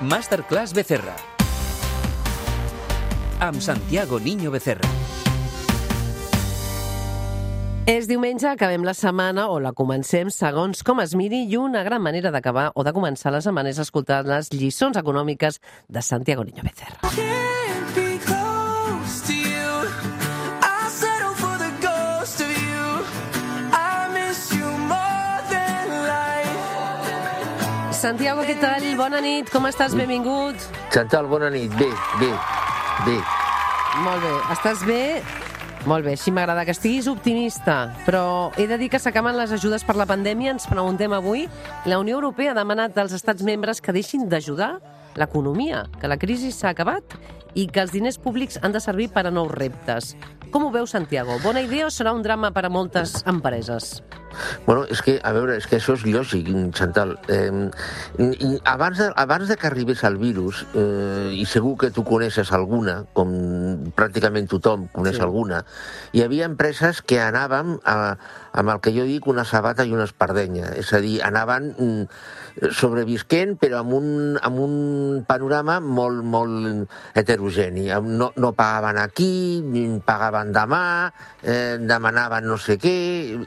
Masterclass Becerra. Amb Santiago Niño Becerra. És diumenge, acabem la setmana o la comencem segons com es miri i una gran manera d'acabar o de començar la setmana és escoltar les lliçons econòmiques de Santiago Niño Becerra. Can't Santiago, què tal? Bona nit, com estàs? Benvingut. Chantal, bona nit. Bé, bé, bé. Molt bé, estàs bé? Molt bé, així m'agrada que estiguis optimista, però he de dir que s'acaben les ajudes per la pandèmia, ens preguntem avui. La Unió Europea ha demanat als estats membres que deixin d'ajudar l'economia, que la crisi s'ha acabat i que els diners públics han de servir per a nous reptes. Com ho veu, Santiago? Bona idea o serà un drama per a moltes empreses? Bueno, és que, a veure, és que això és lògic, Chantal. Eh, i abans, de, abans de que arribés el virus, eh, i segur que tu coneixes alguna, com pràcticament tothom coneix sí. alguna, hi havia empreses que anàvem a, amb el que jo dic una sabata i una espardenya. És a dir, anaven mm, sobrevisquent, però amb un, amb un panorama molt, molt heterogeni. No, no pagaven aquí, pagaven demà, eh, demanaven no sé què...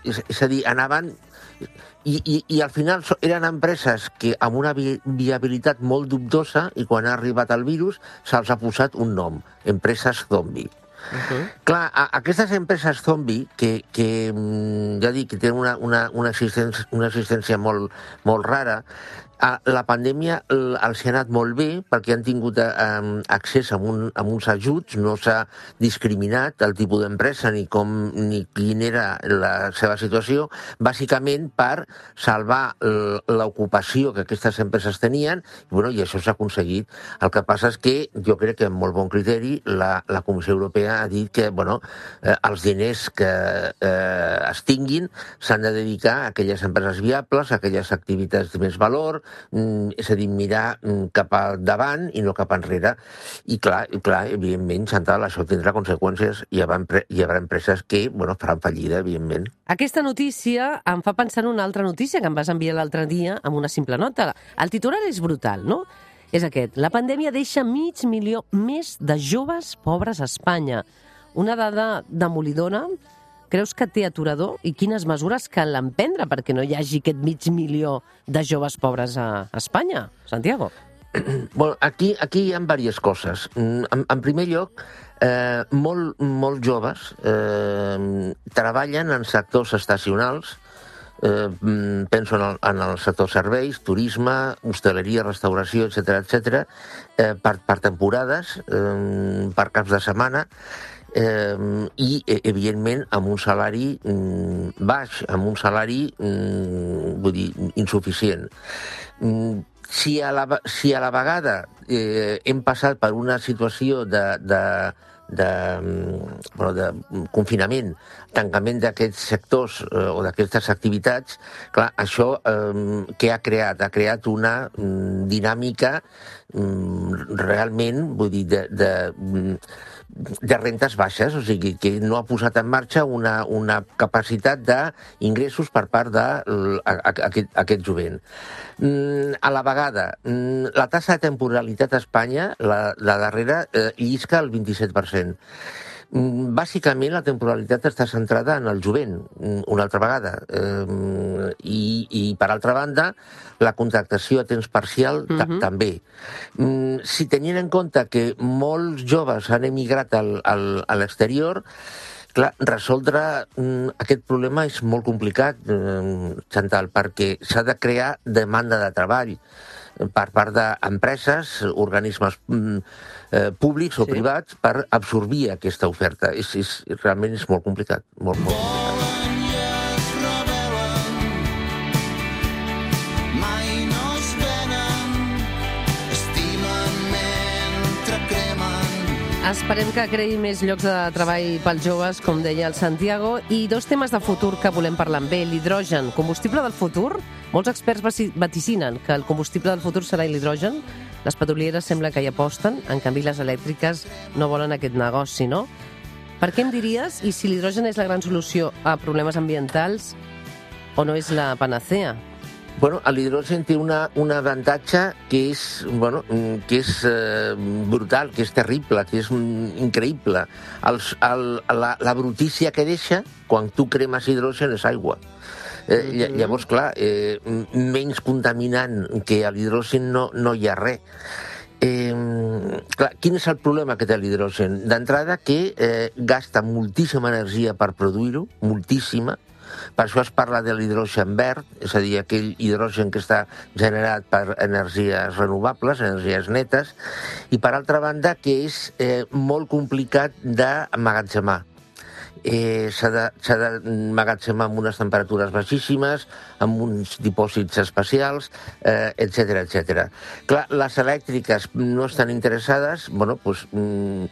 És, és a dir, anaven i, i, I al final eren empreses que amb una vi viabilitat molt dubtosa i quan ha arribat el virus se'ls ha posat un nom, empreses zombi. Uh -huh. Clar, a, aquestes empreses zombi, que, que mm, ja dic, que tenen una, una, una, existència, una existència molt, molt rara, la pandèmia els ha anat molt bé perquè han tingut accés a, un, a uns ajuts, no s'ha discriminat el tipus d'empresa ni com ni quina era la seva situació, bàsicament per salvar l'ocupació que aquestes empreses tenien, i, bueno, i això s'ha aconseguit. El que passa és que jo crec que amb molt bon criteri la, la Comissió Europea ha dit que bueno, eh, els diners que eh, es tinguin s'han de dedicar a aquelles empreses viables, a aquelles activitats de més valor, és a dir, mirar mm, cap al davant i no cap enrere. I clar, i clar evidentment, Chantal, això tindrà conseqüències. Hi haurà, hi haurà empreses que bueno, faran fallida, evidentment. Aquesta notícia em fa pensar en una altra notícia que em vas enviar l'altre dia amb una simple nota. El titular és brutal, no? És aquest. La pandèmia deixa mig milió més de joves pobres a Espanya. Una dada demolidora. Creus que té aturador? I quines mesures cal emprendre perquè no hi hagi aquest mig milió de joves pobres a Espanya? Santiago. Bueno, aquí, aquí hi ha diverses coses. Mm, En, en primer lloc, eh, molt, molt joves eh, treballen en sectors estacionals, eh, mm, penso en el, en el sector serveis, turisme, hostaleria, restauració, etc etc, eh, per, per temporades, eh, per caps de setmana, eh, i, eh, evidentment, amb un salari mm, baix, amb un salari, mm, vull dir, insuficient. Mm, si a la, si a la vegada eh, hem passat per una situació de, de, de, bueno, de confinament, tancament d'aquests sectors eh, o d'aquestes activitats, clar, això eh, què ha creat? Ha creat una dinàmica realment, vull dir, de, de, de rentes baixes, o sigui, que no ha posat en marxa una, una capacitat d'ingressos per part d'aquest aquest jovent. Mm, a la vegada, mm, la tassa de temporalitat a Espanya, la, la darrera, eh, llisca el 27%. Mm, Bàsicament, la temporalitat està centrada en el jovent, mm, una altra vegada. I, I, per altra banda, la contractació a temps parcial ta Mhm. també. Mm, si tenint en compte que molts joves han emigrat al, al, a l'exterior, clar, resoldre aquest problema és molt complicat, Chantal, perquè s'ha de crear demanda de treball per part d'empreses, organismes mm, eh, públics o Sí. privats per absorbir aquesta oferta. És, és, realment és molt complicat, molt, molt complicat. Esperem que creï més llocs de treball pels joves, com deia el Santiago, i dos temes de futur que volem parlar amb ell. L'hidrogen, combustible del futur. Molts experts vaticinen que el combustible del futur serà l'hidrogen. Les petrolieres sembla que hi aposten, en canvi les elèctriques no volen aquest negoci, no? Per què em diries, i si l'hidrogen és la gran solució a problemes ambientals, o no és la panacea? Bueno, l'hidrogen té una, un avantatge que és, bueno, mm, que és eh, brutal, que és terrible, que és mm, increïble. Els, el, la, la brutícia que deixa quan tu cremes hidrogen és aigua. Eh, lla- Llavors, clar, eh, menys contaminant que a l'hidrogen no, no hi ha res. Eh, clar, quin és el problema que té l'hidrogen? D'entrada, que eh, gasta moltíssima energia per produir-ho, moltíssima, per això es parla de l'hidrogen verd, és a dir, aquell hidrogen que està generat per energies renovables, energies netes, i per altra banda que és eh, molt complicat d'emmagatzemar. Eh, s'ha de- d'emmagatzemar amb unes temperatures baixíssimes, amb uns dipòsits especials, eh, etc etc. Clar, les elèctriques no estan interessades, bueno, doncs, mm,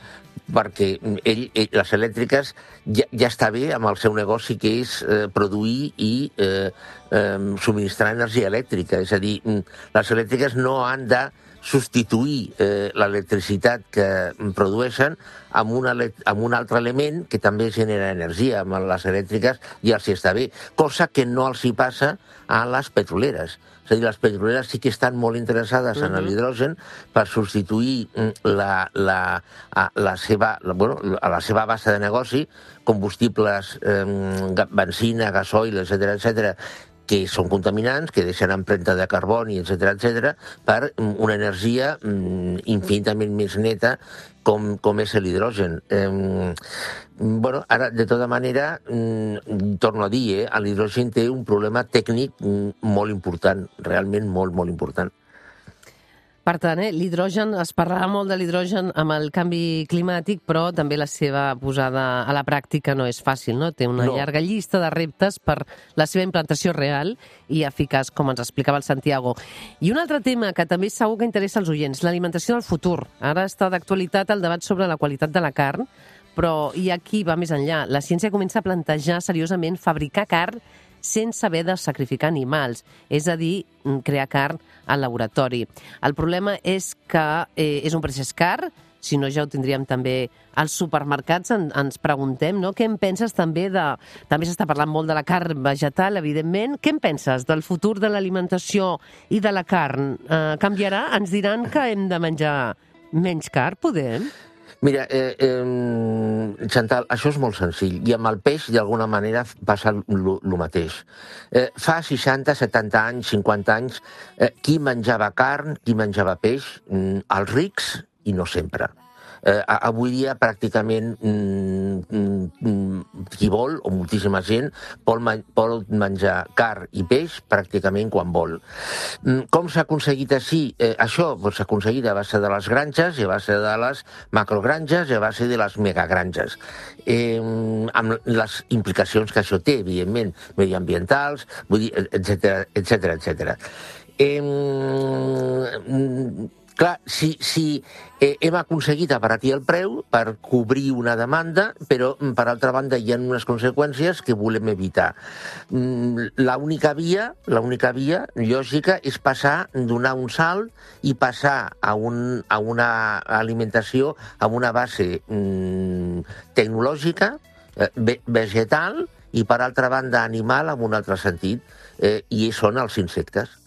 perquè ell, ell, les elèctriques ja, ja està bé amb el seu negoci que és eh, produir i eh, eh, subministrar energia elèctrica. És a dir, mm, les elèctriques no han de substituir eh, l'electricitat que produeixen amb, una, amb un altre element que també genera energia. Amb les elèctriques ja els hi està bé, cosa que no els hi passa a les petroleres. És a dir, les petroleres sí que estan molt interessades en l'hidrogen per substituir mm, la, la, a, la, seva, la, bueno, a la seva base de negoci, combustibles, eh, ga- benzina, gasoil, etc etc que són contaminants, que deixen empremta de carboni, etc etc, per mm, una energia mm, infinitament més neta com, com és l'hidrogen. Eh, bueno, ara, de tota manera, mm, torno a dir, eh, l'hidrogen té un problema tècnic molt important, realment molt, molt important. Per tant, eh, l'hidrogen, es parlava molt de l'hidrogen amb el canvi climàtic, però també la seva posada a la pràctica no és fàcil, no? Té una No. llarga llista de reptes per la seva implantació real i eficaç, com ens explicava el Santiago. I un altre tema que també segur que interessa als oients, l'alimentació del futur. Ara està d'actualitat el debat sobre la qualitat de la carn, però i aquí va més enllà. La ciència comença a plantejar seriosament fabricar carn sense haver de sacrificar animals, és a dir, mm, crear carn al laboratori. El problema és que eh, és un procés car, si no ja ho tindríem també als supermercats, en, ens preguntem, no? Què en penses també de... També s'està parlant molt de la carn vegetal, evidentment. Què en penses del futur de l'alimentació i de la carn? Eh, canviarà? Ens diran que hem de menjar menys carn, podem? Mira, eh, eh, Chantal, això és molt senzill. I amb el peix, d'alguna manera, passa el mateix. Eh, fa 60, 70 anys, 50 anys, eh, qui menjava carn, qui menjava peix? Mm, els rics i no sempre. Eh, avui dia, pràcticament, mm, mm, mm, qui vol, o moltíssima gent, vol, men pot menjar carn i peix pràcticament quan vol. Mm, Com s'ha aconseguit així? Eh, això doncs, s'ha aconseguit a base de les granges i a base de les macrogranges i a base de les megagranges. Eh, amb les implicacions que això té, evidentment, mediambientals, vull dir, etc etc etc. Eh, clar, si, si eh, hem aconseguit abaratir el preu per cobrir una demanda, però, mm, per altra banda, hi ha unes conseqüències que volem evitar. Mm, L'única via, l'única via lògica és passar, donar un salt i passar a, un, a una alimentació amb una base mm, tecnològica, eh, ve- vegetal i, per altra banda, animal en un altre sentit, eh, i són els insectes.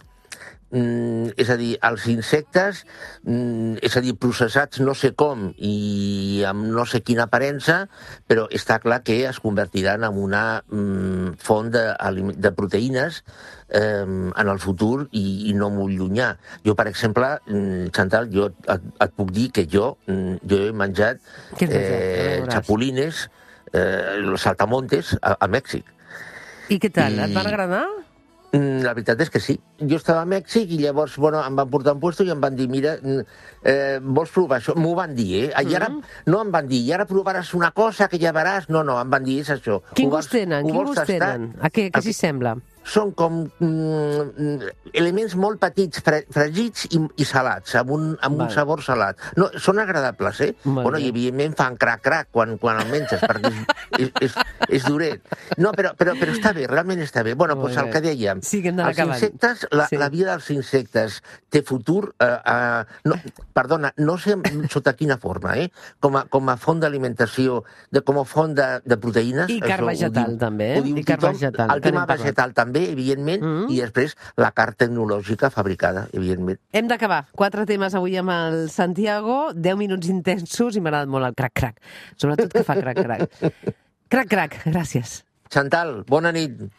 Mm, és a dir, els insectes, mm, és a dir, processats no sé com i amb no sé quina aparença, però està clar que es convertiran en una mm, font de, de proteïnes eh, en el futur i, i no molt llunyà. Jo, per exemple, mm, Chantal, jo et, et puc dir que jo, mm, jo he menjat eh, veuràs. chapulines, eh, saltamontes a, a Mèxic. I què tal? I- Et van agradar? Mm, La veritat és que sí. Jo estava a Mèxic i llavors bueno, em van portar un puesto i em van dir, mira, mm, eh, vols provar això? M'ho van dir, eh? I ara no em van dir, i ara provaràs una cosa que ja veràs. No, no, em van dir, és això. Quin gust tenen? Quin gust tenen? A què, què s'hi sembla? Són com mm, elements molt petits, fre fregits i, i salats, amb un, amb Val. un sabor salat. No, són agradables, eh? Molt bueno. I evidentment fan crac-crac quan, quan el menges, perquè és, és, és, és duret. No, però, però, però està bé, realment està bé. Bueno, doncs el bé. que dèiem, Sí, que els acabant. insectes, la, Sí. la vida dels insectes té futur, eh, eh, no, perdona, no sé sota quina forma, eh? Com a, com a font d'alimentació, de, com a font de, de proteïnes. I carn vegetal, diu- també, eh? I carn vegetal, El tema vegetal també, també, evidentment, Mm. i després la carta tecnològica fabricada, evidentment. Hem d'acabar. Quatre temes avui amb el Santiago, 10 minuts intensos i m'ha agradat molt el crac-crac. Sobretot que fa crac-crac. Crac-crac, gràcies. Chantal, bona nit.